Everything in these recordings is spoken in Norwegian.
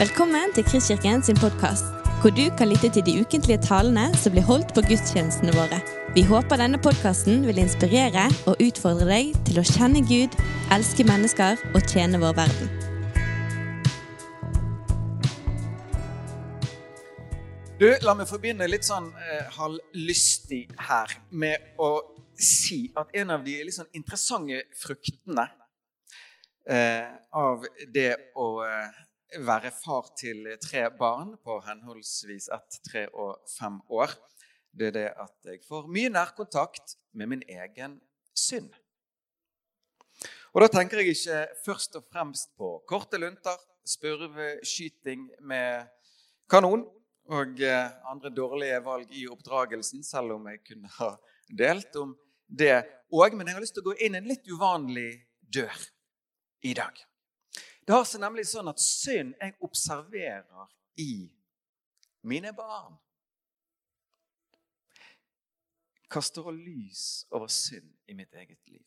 Velkommen til Kristkirken sin podkast, hvor du kan lytte til de ukentlige talene som blir holdt på gudstjenestene våre. Vi håper denne podkasten vil inspirere og utfordre deg til å kjenne Gud, elske mennesker og tjene vår verden. Du, La meg forbinde litt sånn eh, halvlystig her med å si at en av de litt sånn interessante fruktene eh, av det å eh, være far til tre barn på henholdsvis ett, tre og fem år, det er det at jeg får mye nærkontakt med min egen synd. Og da tenker jeg ikke først og fremst på korte lunter, spurveskyting med kanon og eh, andre dårlige valg i oppdragelsen, selv om jeg kunne ha delt om det òg. Men jeg har lyst til å gå inn en litt uvanlig dør i dag. Det har seg nemlig sånn at synd jeg observerer i mine barn, kaster lys over synd i mitt eget liv.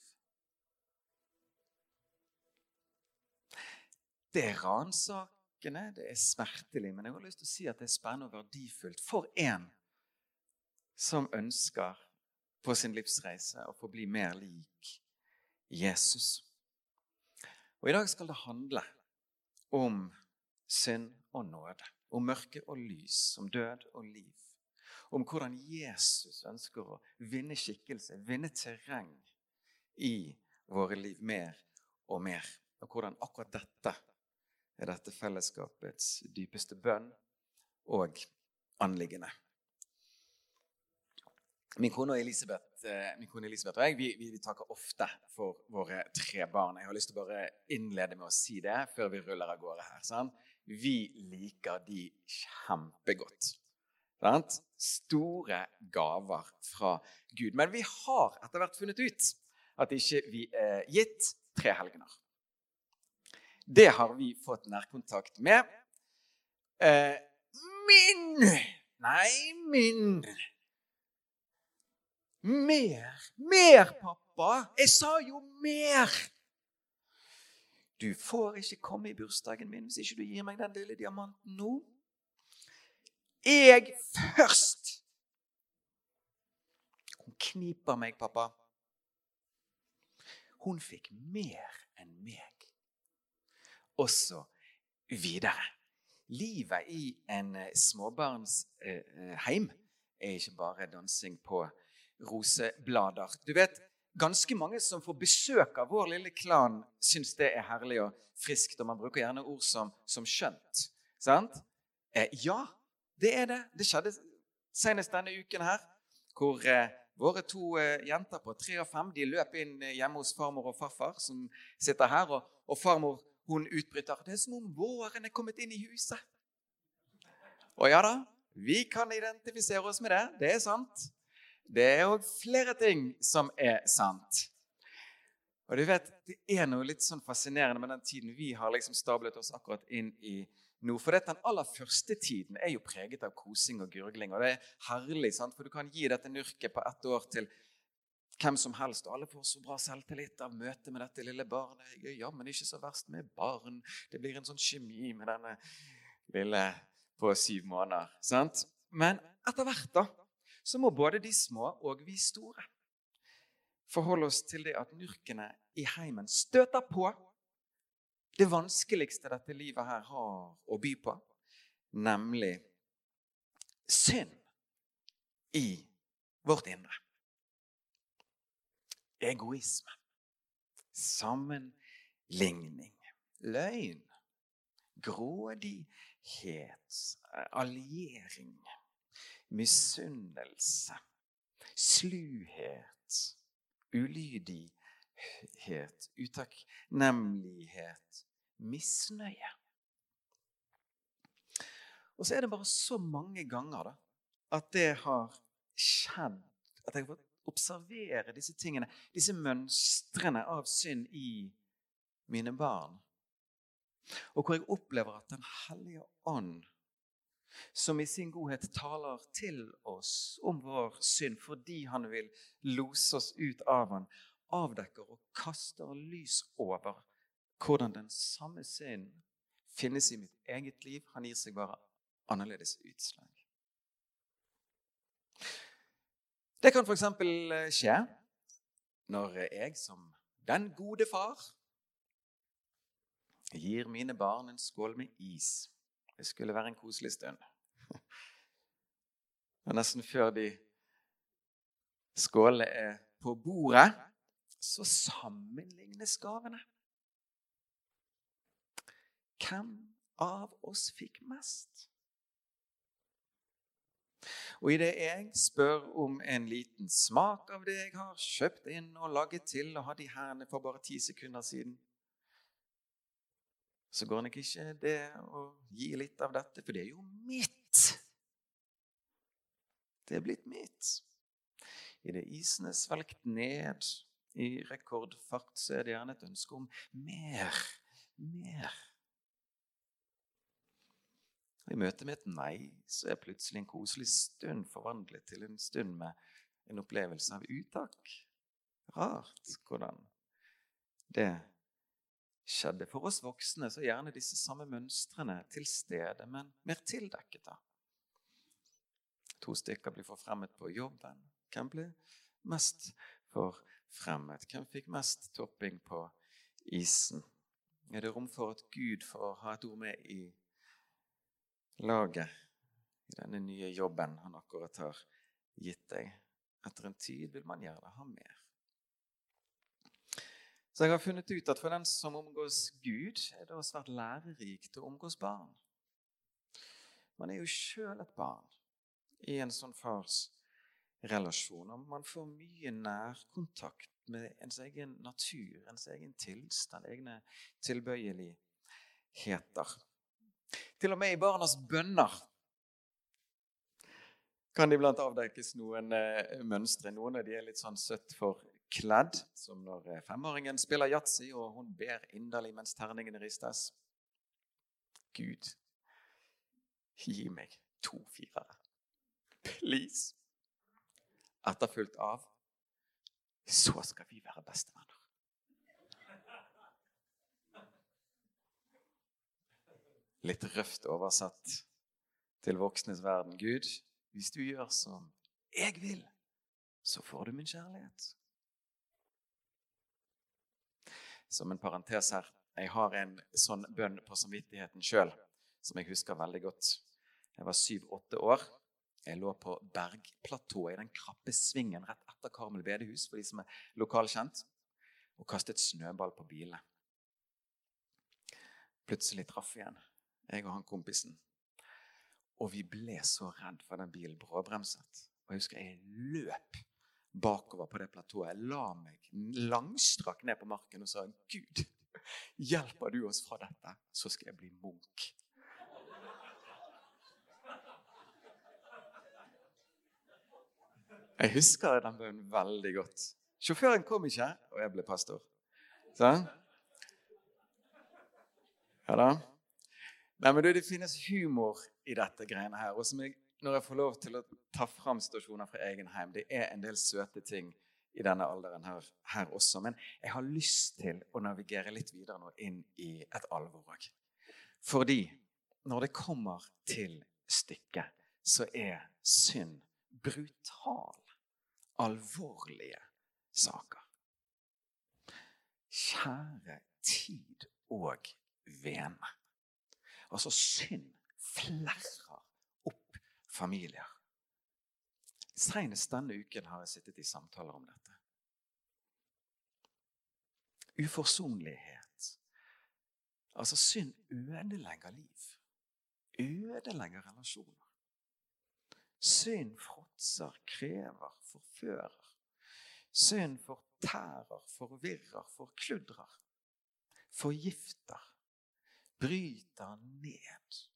Det er ransakende, det er smertelig, men jeg har lyst til å si at det er spennende og verdifullt for en som ønsker på sin livsreise å få bli mer lik Jesus. Og I dag skal det handle om synd og nåde, om mørke og lys, om død og liv. Om hvordan Jesus ønsker å vinne skikkelse, vinne terreng i våre liv mer og mer. Og hvordan akkurat dette er dette fellesskapets dypeste bønn og anliggende. Min kone Elisabeth, eh, min kone Elisabeth og jeg vi, vi, takker ofte for våre tre barn. Jeg har lyst til å bare innlede med å si det før vi ruller av gårde her. Sant? Vi liker de kjempegodt. Sant? Store gaver fra Gud. Men vi har etter hvert funnet ut at ikke vi er gitt tre helgener. Det har vi fått nærkontakt med. Eh, min Nei, min Mer! Mer, pappa! Jeg sa jo mer! Du får ikke komme i bursdagen min hvis ikke du gir meg den lille diamanten nå. Jeg først! Hun kniper meg, pappa. Hun fikk mer enn meg. Og så videre. Livet i en småbarnsheim er ikke bare dansing på roseblader. Du vet, Ganske mange som får besøk av vår lille klan, syns det er herlig og friskt. Og man bruker gjerne ord som, som skjønt. Sant? Eh, ja, det er det. Det skjedde senest denne uken her, hvor eh, våre to eh, jenter på tre og fem de løp inn eh, hjemme hos farmor og farfar, som sitter her. Og, og farmor hun utbryter det er som om våren er kommet inn i huset. Og ja da, vi kan identifisere oss med det. Det er sant. Det er òg flere ting som er sant. Og du vet, Det er noe litt sånn fascinerende med den tiden vi har liksom stablet oss akkurat inn i nå. For den aller første tiden er jo preget av kosing og gurgling. Og det er herlig, sant? for du kan gi dette nurket på ett år til hvem som helst. Og alle får så bra selvtillit av møtet med dette lille barnet. Jeg er jammen ikke så verst med barn. Det blir en sånn kjemi med denne lille på syv måneder. sant? Men etter hvert, da så må både de små og vi store forholde oss til det at nurkene i heimen støter på det vanskeligste dette livet her har å by på, nemlig synd i vårt indre. Egoisme, sammenligning, løgn, grådighet, alliering misunnelse, sluhet, ulydighet, utakknemlighet, misnøye. Og så er det bare så mange ganger da, at det har skjedd At jeg har fått observere disse tingene, disse mønstrene av synd i mine barn. Og hvor jeg opplever at Den hellige ånd som i sin godhet taler til oss om vår synd fordi han vil lose oss ut av den, avdekker og kaster lys over hvordan den samme synd finnes i mitt eget liv. Han gir seg bare annerledes utslag. Det kan f.eks. skje når jeg som den gode far gir mine barn en skål med is. Det skulle være en koselig stund. Og nesten før de skålene er på bordet, så sammenlignes gavene. Hvem av oss fikk mest? Og idet jeg spør om en liten smak av det jeg har kjøpt inn og laget til og hadde i hendene for bare ti sekunder siden, så går nok ikke det å gi litt av dette, for det er jo mitt. Det er blitt mitt. Idet isen er svelgt ned i rekordfart, så er det gjerne et ønske om mer, mer. I møte med et nei så er plutselig en koselig stund forvandlet til en stund med en opplevelse av uttak. Rart hvordan det skjedde. For oss voksne så er gjerne disse samme mønstrene til stede, men mer tildekket. da. To stykker blir forfremmet på jobben. Hvem ble mest forfremmet? Hvem fikk mest topping på isen? Er det rom for at Gud får ha et ord med i laget i denne nye jobben han akkurat har gitt deg. Etter en tid vil man gjerne ha mer. Så jeg har funnet ut at for den som omgås Gud, er det svært lærerikt å omgås barn. Man er jo sjøl et barn i en sånn fars relasjon. Og man får mye nærkontakt med ens egen natur, ens egen tilstand, egne tilbøyeligheter. Til og med i barnas bønner kan de iblant avdekkes noen eh, mønstre. Noen av de er litt sånn søtt forkledd, som når eh, femåringen spiller yatzy og hun ber inderlig mens terningene ristes. Gud, gi meg to firere. Please. Etterfulgt av Så skal vi være bestevenner. litt røft oversatt til voksnes verden. Gud, hvis du gjør som jeg vil, så får du min kjærlighet. Som en parentes her jeg har en sånn bønn på samvittigheten sjøl som jeg husker veldig godt. Jeg var syv-åtte år. Jeg lå på bergplatået i den krappe svingen rett etter Karmel bedehus for de som er lokalkjent, og kastet snøball på bilene. Plutselig traff vi en jeg og han kompisen. Og vi ble så redd for den bilen bråbremset. Og jeg husker jeg løp bakover på det platået. Jeg la meg langstrakk ned på marken og sa, 'Gud, hjelper du oss fra dette, så skal jeg bli munk.' Jeg husker den bønnen veldig godt. Sjåføren kom ikke, og jeg ble pastor. Sånn? Ja da. Nei, men Det finnes humor i dette greiene her. Og som jeg, når jeg får lov til å ta fram situasjoner fra egen heim, det er en del søte ting i denne alderen her, her også. Men jeg har lyst til å navigere litt videre nå inn i et alvor òg. Fordi når det kommer til stykket, så er synd brutal, alvorlige saker. Kjære tid og vene. Altså synd flerrer familier. Senest denne uken har jeg sittet i samtaler om dette. Uforsonlighet. Altså synd ødelegger liv. Ødelegger relasjoner. Synd fråtser, krever, forfører. Synd fortærer, forvirrer, forkludrer. Forgifter bryter ned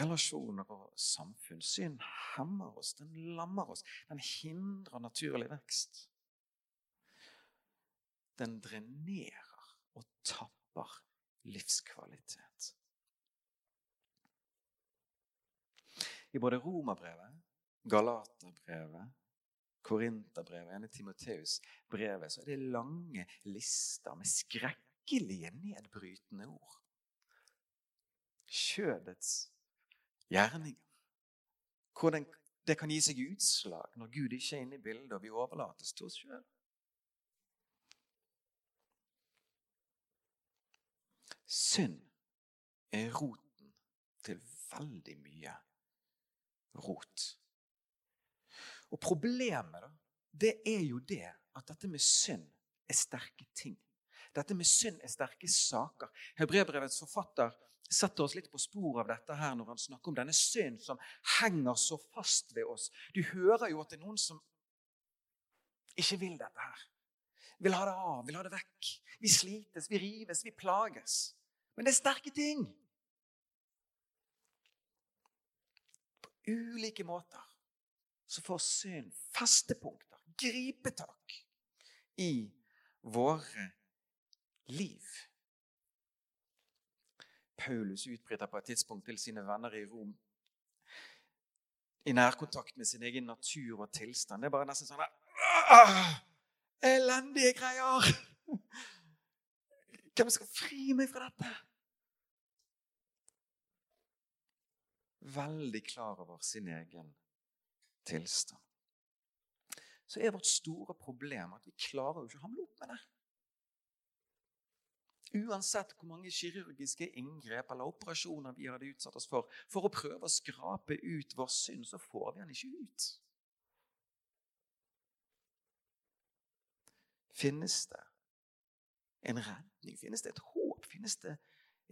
relasjoner og samfunn. Synd hemmer oss, den lammer oss, den hindrer naturlig vekst. Den drenerer og tapper livskvalitet. I både Romerbrevet, Galaterbrevet, Korinterbrevet ene Timoteus-brevet så er det lange lister med skrekkelige nedbrytende ord Kjødets gjerninger. Hvordan det kan gi seg utslag når Gud ikke er inne i bildet, og vi overlates til oss sjøl. Synd er roten til veldig mye rot. Og problemet, da, det er jo det at dette med synd er sterke ting. Dette med synd er sterke saker. Hebrebrevets forfatter setter oss litt på sporet av dette her når han snakker om denne synd som henger så fast ved oss. Du hører jo at det er noen som ikke vil dette her. Vil ha det av, vil ha det vekk. Vi slites, vi rives, vi plages. Men det er sterke ting. På ulike måter så får synd festepunkter, gripetak, i våre liv. Paulus utbryter på et tidspunkt til sine venner i Rom i nærkontakt med sin egen natur og tilstand. Det er bare nesten sånn Elendige greier! Hvem skal fri meg fra dette? Veldig klar over sin egen tilstand. Så er vårt store problem at vi klarer jo ikke å hamle opp med det. Uansett hvor mange kirurgiske inngrep eller operasjoner vi hadde utsatt oss for for å prøve å skrape ut vår synd, så får vi den ikke ut. Finnes det en redning? Finnes det et håp? Finnes det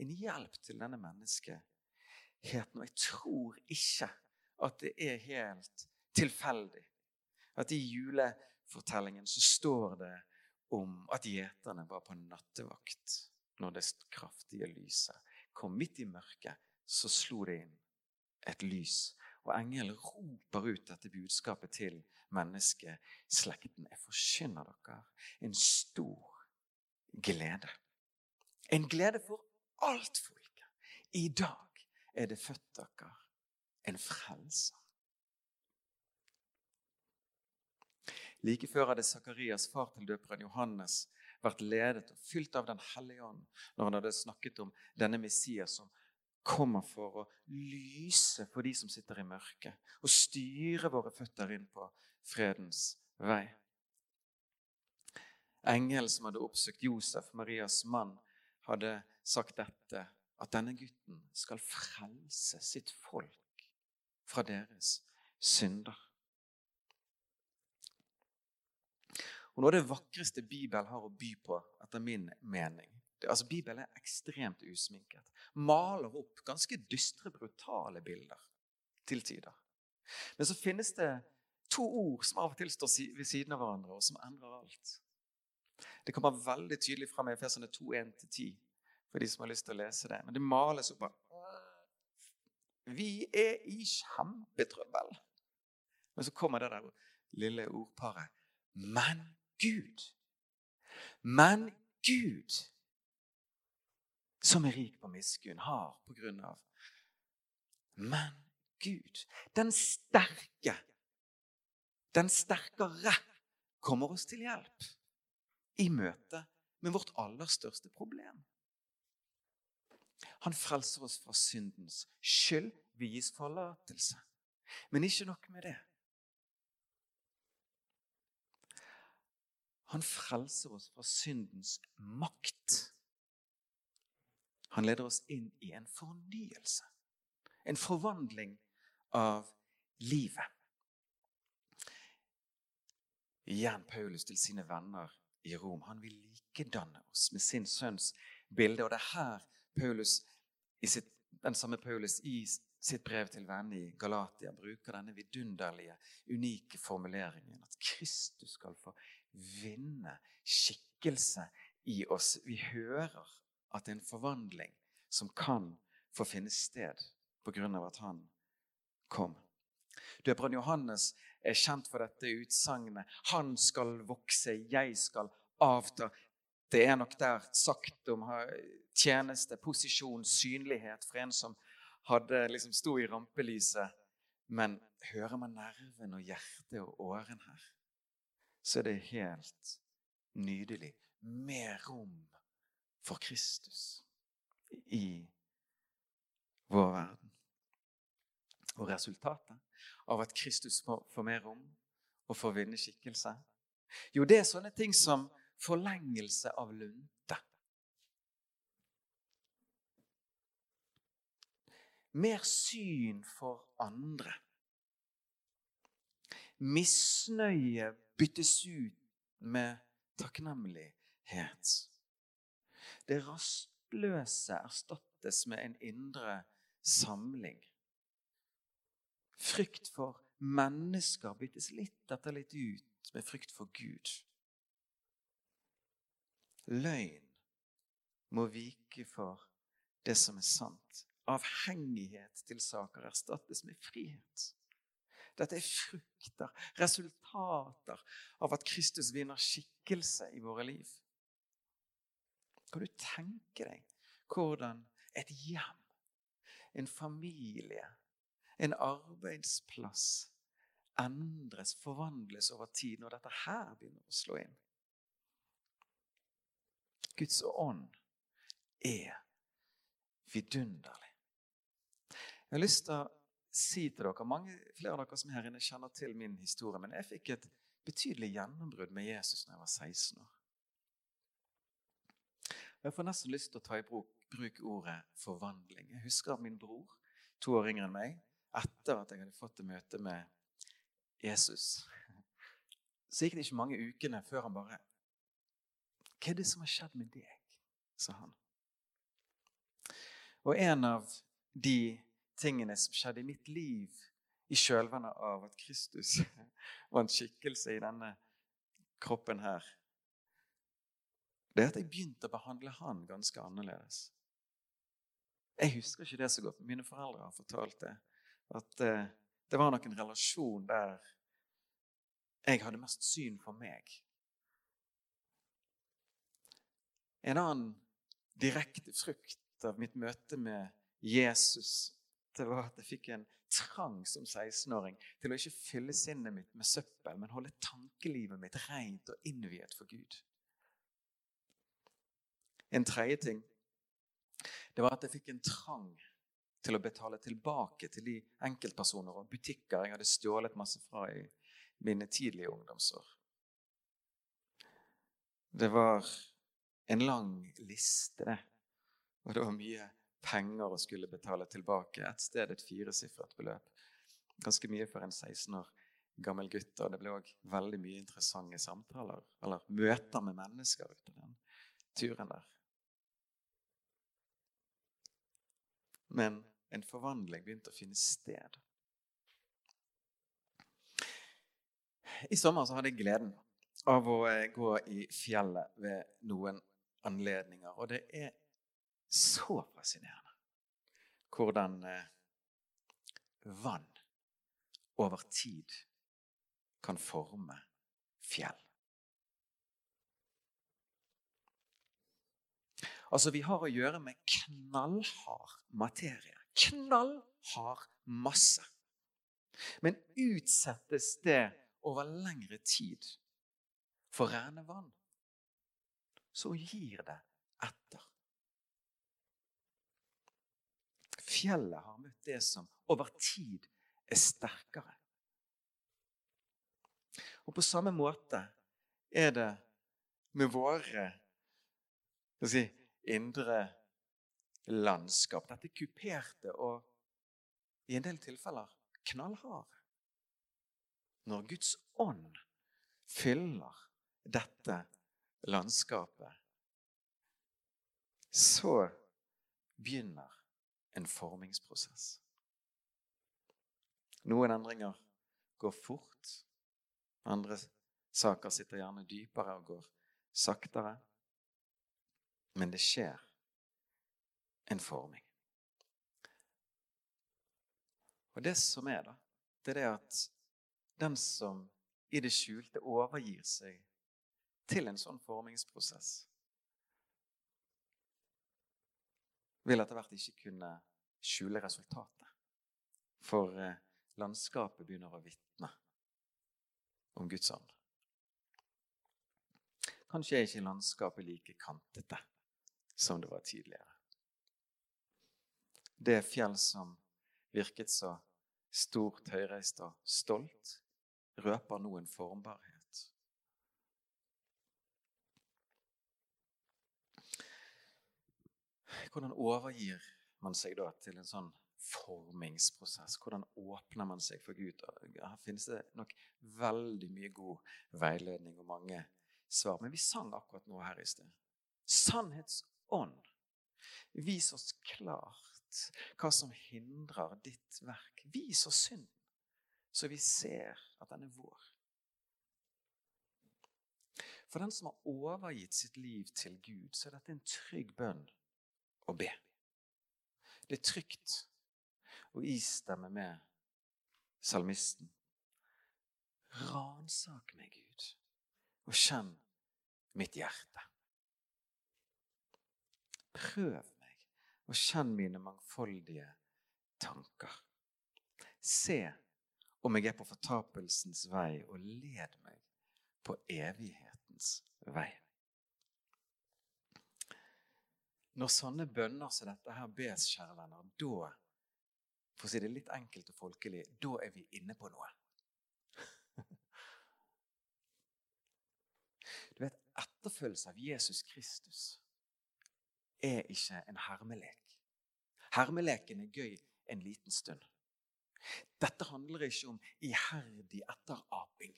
en hjelp til denne menneskeheten? Og jeg tror ikke at det er helt tilfeldig at i julefortellingen så står det om at gjeterne var på nattevakt når det kraftige lyset kom midt i mørket. Så slo det inn et lys, og engelen roper ut dette budskapet til menneskeslekten. Jeg forkynner dere en stor glede. En glede for alt folket. I dag er det født dere en frelser. Like før hadde Sakarias, far til døperen Johannes, vært ledet og fylt av Den hellige ånd når han hadde snakket om denne Messias som kommer for å lyse for de som sitter i mørket, og styre våre føtter inn på fredens vei. Engelen som hadde oppsøkt Josef, Marias mann, hadde sagt dette, at denne gutten skal frelse sitt folk fra deres synder. Og Noe av det vakreste Bibelen har å by på, etter min mening det, altså Bibelen er ekstremt usminket. Maler opp ganske dystre, brutale bilder til tider. Men så finnes det to ord som av og til står ved siden av hverandre, og som endrer alt. Det kommer veldig tydelig fram i Efesene 2.1-10 for de som har lyst til å lese det. Men det males opp av Vi er i kjempetrøbbel. Men så kommer det der lille ordparet. Men Gud. Men Gud, som er rik på miskunn, har på grunn av Men Gud, den sterke, den sterkere, kommer oss til hjelp i møte med vårt aller største problem. Han frelser oss fra syndens skyld. Vi gis forlatelse. Men ikke nok med det. Han frelser oss fra syndens makt. Han leder oss inn i en fornyelse, en forvandling av livet. Igjen Paulus til sine venner i Rom. Han vil likedanne oss med sin sønns bilde. Og det er her Paulus, sitt, den samme Paulus i sitt brev til vennene i Galatia bruker denne vidunderlige, unike formuleringen at Kristus skal få vinne skikkelse i oss. Vi hører at det er en forvandling som kan få finne sted pga. at han kom. Døperen Johannes er kjent for dette utsagnet 'Han skal vokse, jeg skal avta'. Det er nok der sagt om tjeneste, posisjon, synlighet for en som hadde liksom sto i rampelyset. Men hører man nerven og hjertet og åren her? Så er det helt nydelig. Mer rom for Kristus i vår verden. Og resultatet av at Kristus får, mer rom og får vinne skikkelse? Jo, det er sånne ting som forlengelse av lunte. Mer syn for andre. Misnøye byttes ut med takknemlighet. Det rastløse erstattes med en indre samling. Frykt for mennesker byttes litt etter litt ut med frykt for Gud. Løgn må vike for det som er sant. Avhengighet til saker erstattes med frihet. Dette er frukter, resultater av at Kristus vinner skikkelse i våre liv. Kan du tenke deg hvordan et hjem, en familie, en arbeidsplass endres, forvandles over tid når dette her begynner å slå inn? Guds ånd er vidunderlig. Jeg har lyst til å si til dere, Mange flere av dere som er her inne kjenner til min historie, men jeg fikk et betydelig gjennombrudd med Jesus da jeg var 16 år. Jeg får nesten lyst til å ta i bruk, bruk ordet forvandling. Jeg husker at min bror, to år yngre enn meg, etter at jeg hadde fått et møte med Jesus. Så gikk det ikke mange ukene før han bare Hva er det som har skjedd med deg? sa han. Og en av de tingene som skjedde i mitt liv i kjølvannet av at Kristus var en skikkelse i denne kroppen her, det er at jeg begynte å behandle han ganske annerledes. Jeg husker ikke det så godt, men mine foreldre har fortalt det. At eh, det var nok en relasjon der jeg hadde mest syn for meg. En annen direkte frukt av mitt møte med Jesus det var at jeg fikk en trang som 16-åring til å ikke fylle sinnet mitt med søppel, men holde tankelivet mitt rent og innviet for Gud. En tredje ting det var at jeg fikk en trang til å betale tilbake til de enkeltpersoner og butikker jeg hadde stjålet masse fra i mine tidlige ungdomsår. Det var en lang liste, det. Og det var mye penger å skulle betale tilbake. Et sted et firesifret beløp. Ganske mye for en 16 år gammel gutt. Og det ble òg veldig mye interessante samtaler, eller møter med mennesker ut den turen der. Men en forvandling begynte å finne sted. I sommer så hadde jeg gleden av å eh, gå i fjellet ved noen anledninger. Og det er så fascinerende hvordan eh, vann over tid kan forme fjell. Altså, Vi har å gjøre med knallhard materie. Knallhard masse. Men utsettes det over lengre tid for rene vann, så gir det etter. Fjellet har møtt det som over tid er sterkere. Og på samme måte er det med våre si, indre landskap. Dette kuperte og i en del tilfeller knallharde. Når Guds ånd fyller dette landskapet, så begynner en formingsprosess. Noen endringer går fort. Andre saker sitter gjerne dypere og går saktere. Men det skjer en forming. Og det som er, da, det er det at den som i det skjulte overgir seg til en sånn formingsprosess, vil etter hvert ikke kunne skjule resultatet. For eh, landskapet begynner å vitne om Guds ånd. Kanskje er ikke landskapet like kantete som det var tidligere. det fjell som virket så stort, høyreist og stolt, røper nå en formbarhet. Hvordan overgir man seg da til en sånn formingsprosess? Hvordan åpner man seg for Gud? Her finnes det nok veldig mye god veiledning og mange svar. Men vi sang akkurat nå her i sted. Sannhetsånd, vis oss klart hva som hindrer ditt verk. Vis oss synden, så vi ser at den er vår. For den som har overgitt sitt liv til Gud, så er dette en trygg bønn å be. Det er trygt å istemme med salmisten. Ransak meg, Gud, og kjenn mitt hjerte. Prøv meg og kjenn mine mangfoldige tanker. Se om jeg er på fortapelsens vei, og led meg på evighetens vei. Når sånne bønner som dette her bes, kjære venner, da for å si det litt enkelt og folkelig, da er vi inne på noe. Du vet, Etterfølgelse av Jesus Kristus er ikke en hermelek. Hermeleken er gøy en liten stund. Dette handler ikke om iherdig etteraping.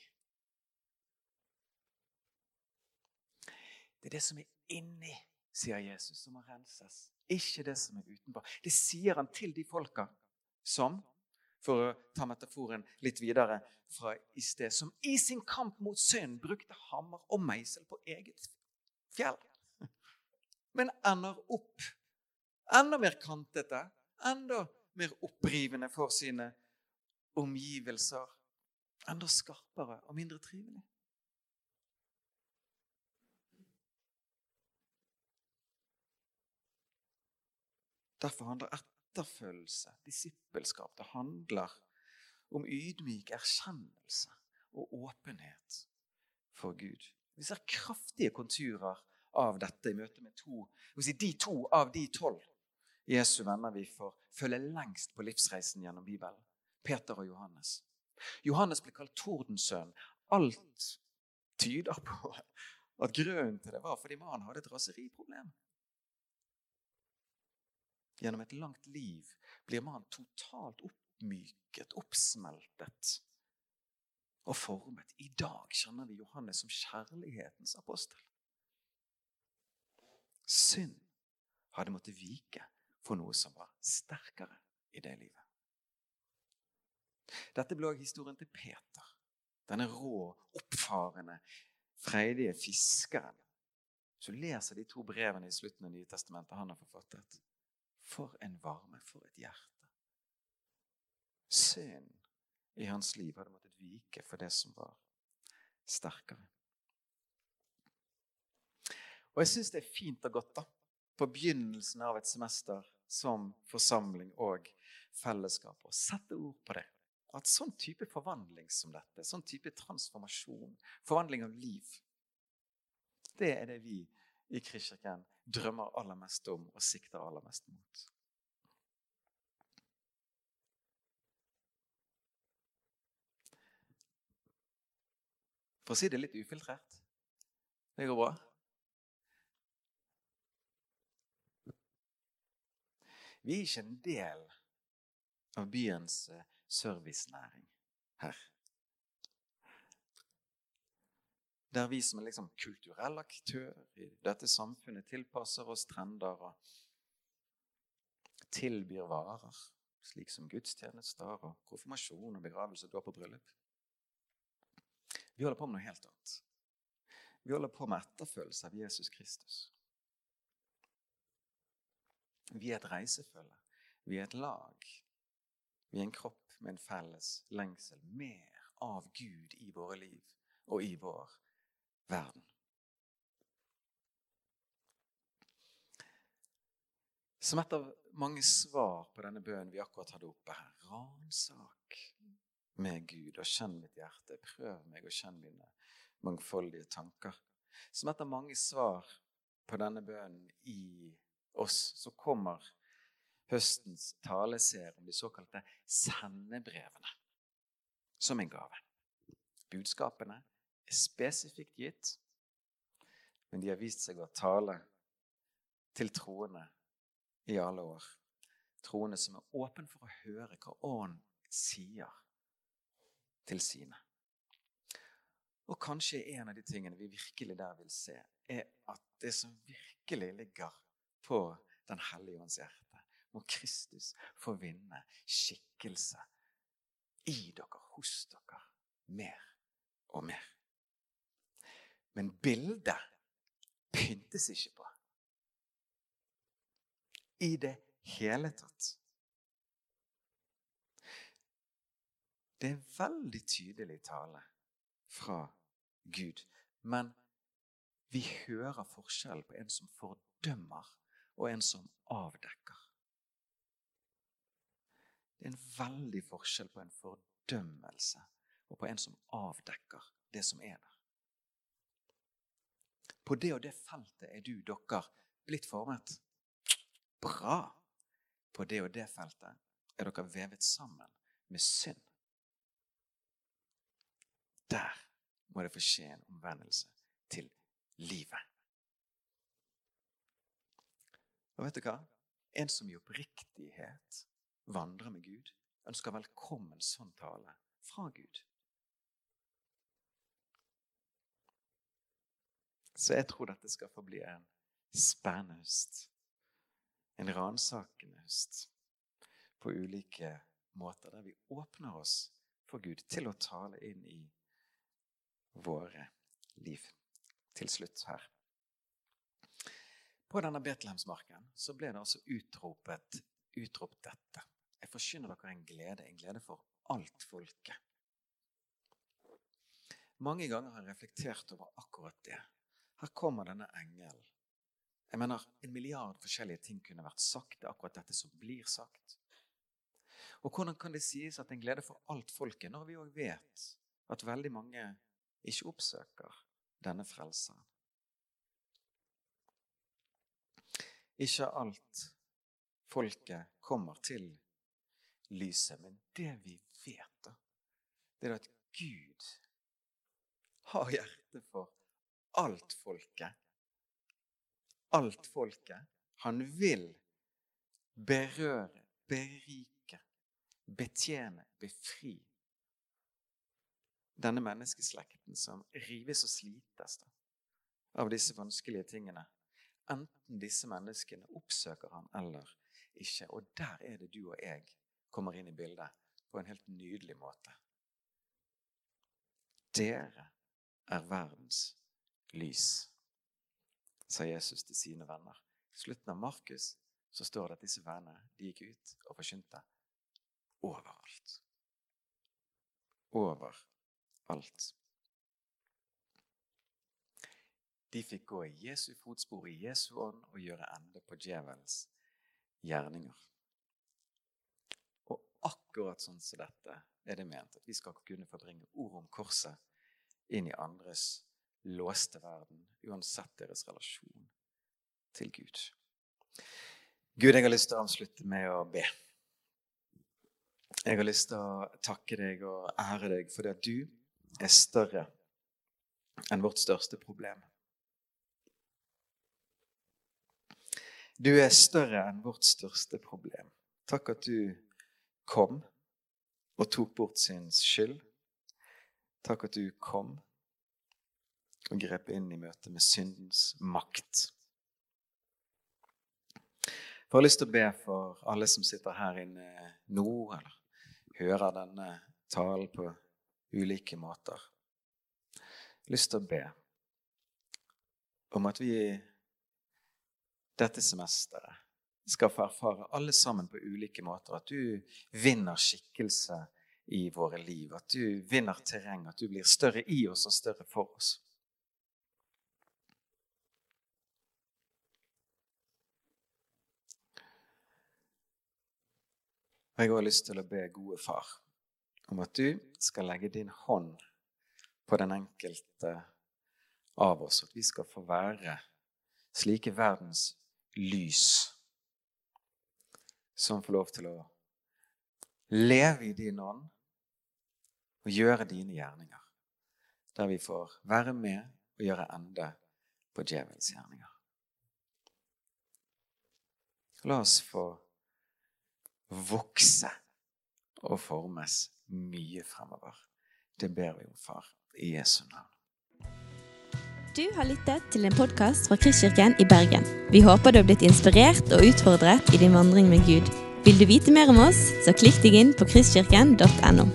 Det er det som er inni, sier Jesus, som må renses. Ikke det som er utenpå. Det sier han til de folka som, for å ta metaforen litt videre fra i sted, som i sin kamp mot synd brukte hammer og meisel på eget fjell. Men ender opp enda mer kantete, enda mer opprivende for sine omgivelser. Enda skarpere og mindre trivelig. Derfor handler etterfølgelse, disippelskap, det handler om ydmyk erkjennelse og åpenhet for Gud. Vi ser kraftige konturer av dette i møte med to, de to av de tolv Jesu venner vi får følge lengst på livsreisen gjennom Bibelen. Peter og Johannes. Johannes ble kalt tordensønn. Alt tyder på at grunnen til det var fordi mannen hadde et raseriproblem. Gjennom et langt liv blir mannen totalt oppmyket, oppsmeltet og formet. I dag kjenner vi Johannes som kjærlighetens apostel. Synd hadde måttet vike for noe som var sterkere i det livet. Dette ble også historien til Peter. Denne rå, oppfarende, freidige fiskeren. Så leser de to brevene i slutten av Nye testamentet han har forfattet. For en varme, for et hjerte. Synd i hans liv hadde måttet vike for det som var sterkere. Og jeg syns det er fint og godt da, på begynnelsen av et semester som forsamling og fellesskap å sette ord på det. At sånn type forvandling som dette, sånn type transformasjon, forvandling av liv, det er det vi i Kristkirken drømmer aller mest om og sikter aller mest mot. For å si det litt ufiltrert det går bra. Vi er ikke en del av byens eh, servicenæring her. Der vi som er liksom kulturell aktør i dette samfunnet tilpasser oss trender og tilbyr varer, slik som gudstjenester og konfirmasjon og begravelse, dåp og bryllup. Vi holder på med noe helt annet. Vi holder på med etterfølgelse av Jesus Kristus. Vi er et reisefølge. Vi er et lag. Vi er en kropp med en felles lengsel. Mer av Gud i våre liv og i vår verden. Som et av mange svar på denne bønnen vi akkurat hadde oppe her Ransak med Gud og kjenn mitt hjerte. Prøv meg og kjenn mine mangfoldige tanker. Som et av mange svar på denne bønnen i oss, så kommer høstens taleserie om de såkalte sendebrevene som en gave. Budskapene er spesifikt gitt, men de har vist seg å tale til troende i alle år. Troende som er åpen for å høre hva Ånden sier til sine. Og kanskje en av de tingene vi virkelig der vil se, er at det som virkelig ligger på Den hellige ånds hjerte, må Kristus få vinne skikkelse i dere, hos dere, mer og mer. Men bildet pyntes ikke på i det hele tatt. Det er veldig tydelig tale fra Gud. Men vi hører forskjell på en som fordømmer, og en som avdekker. Det er en veldig forskjell på en fordømmelse og på en som avdekker det som er der. På det og det feltet er du, dere, blitt formet. Bra! På det og det feltet er dere vevet sammen med synd. Der må det få skje en omvendelse til livet. Og vet du hva? En som i oppriktighet vandrer med Gud, ønsker velkommen sånn tale fra Gud. Så jeg tror dette skal få bli en spennende høst. En ransakende høst på ulike måter, der vi åpner oss for Gud til å tale inn i våre liv. Til slutt her. På denne Betlehemsmarken så ble det altså utropet, utropt dette. Jeg forkynner dere en glede, en glede for alt folket. Mange ganger har jeg reflektert over akkurat det. Her kommer denne engelen. Jeg mener, En milliard forskjellige ting kunne vært sagt. Det er akkurat dette som blir sagt. Og hvordan kan det sies at en glede for alt folket, når vi òg vet at veldig mange ikke oppsøker denne frelseren. Ikke alt folket kommer til lyset, men det vi vet, da, det er at Gud har hjerte for alt folket. Alt folket. Han vil berøre, berike, betjene, befri denne menneskeslekten som rives og slites da, av disse vanskelige tingene. Enten disse menneskene oppsøker han eller ikke. Og der er det du og jeg kommer inn i bildet på en helt nydelig måte. Dere er verdens lys, sa Jesus til sine venner. I slutten av Markus så står det at disse vennene de gikk ut og forkynte overalt. Overalt. De fikk gå i Jesu fotspor, i Jesu ånd, og gjøre ende på djevelens gjerninger. Og akkurat sånn som dette er det ment at vi skal kunne forbringe bringe ord om korset inn i andres låste verden, uansett deres relasjon til Gud. Gud, jeg har lyst til å avslutte med å be. Jeg har lyst til å takke deg og ære deg for at du er større enn vårt største problem. Du er større enn vårt største problem. Takk at du kom og tok bort sin skyld. Takk at du kom og grep inn i møtet med syndens makt. Jeg har lyst til å be for alle som sitter her inne nå, eller hører denne talen på ulike måter. Jeg har lyst til å be om at vi dette semesteret skal få erfare alle sammen på ulike måter at du vinner skikkelse i våre liv. At du vinner terreng, at du blir større i oss og større for oss. Jeg har lyst til å be gode far om at du skal legge din hånd på den enkelte av oss, at vi skal få være slike verdens lys som får lov til å leve i din ånd og gjøre dine gjerninger. Der vi får være med og gjøre ende på djevelens gjerninger. La oss få vokse og formes mye fremover. Det ber vi om, far, i Jesu navn. Du har lyttet til en podkast fra Kristkirken i Bergen. Vi håper du har blitt inspirert og utfordret i din vandring med Gud. Vil du vite mer om oss, så klikk deg inn på kristkirken.no.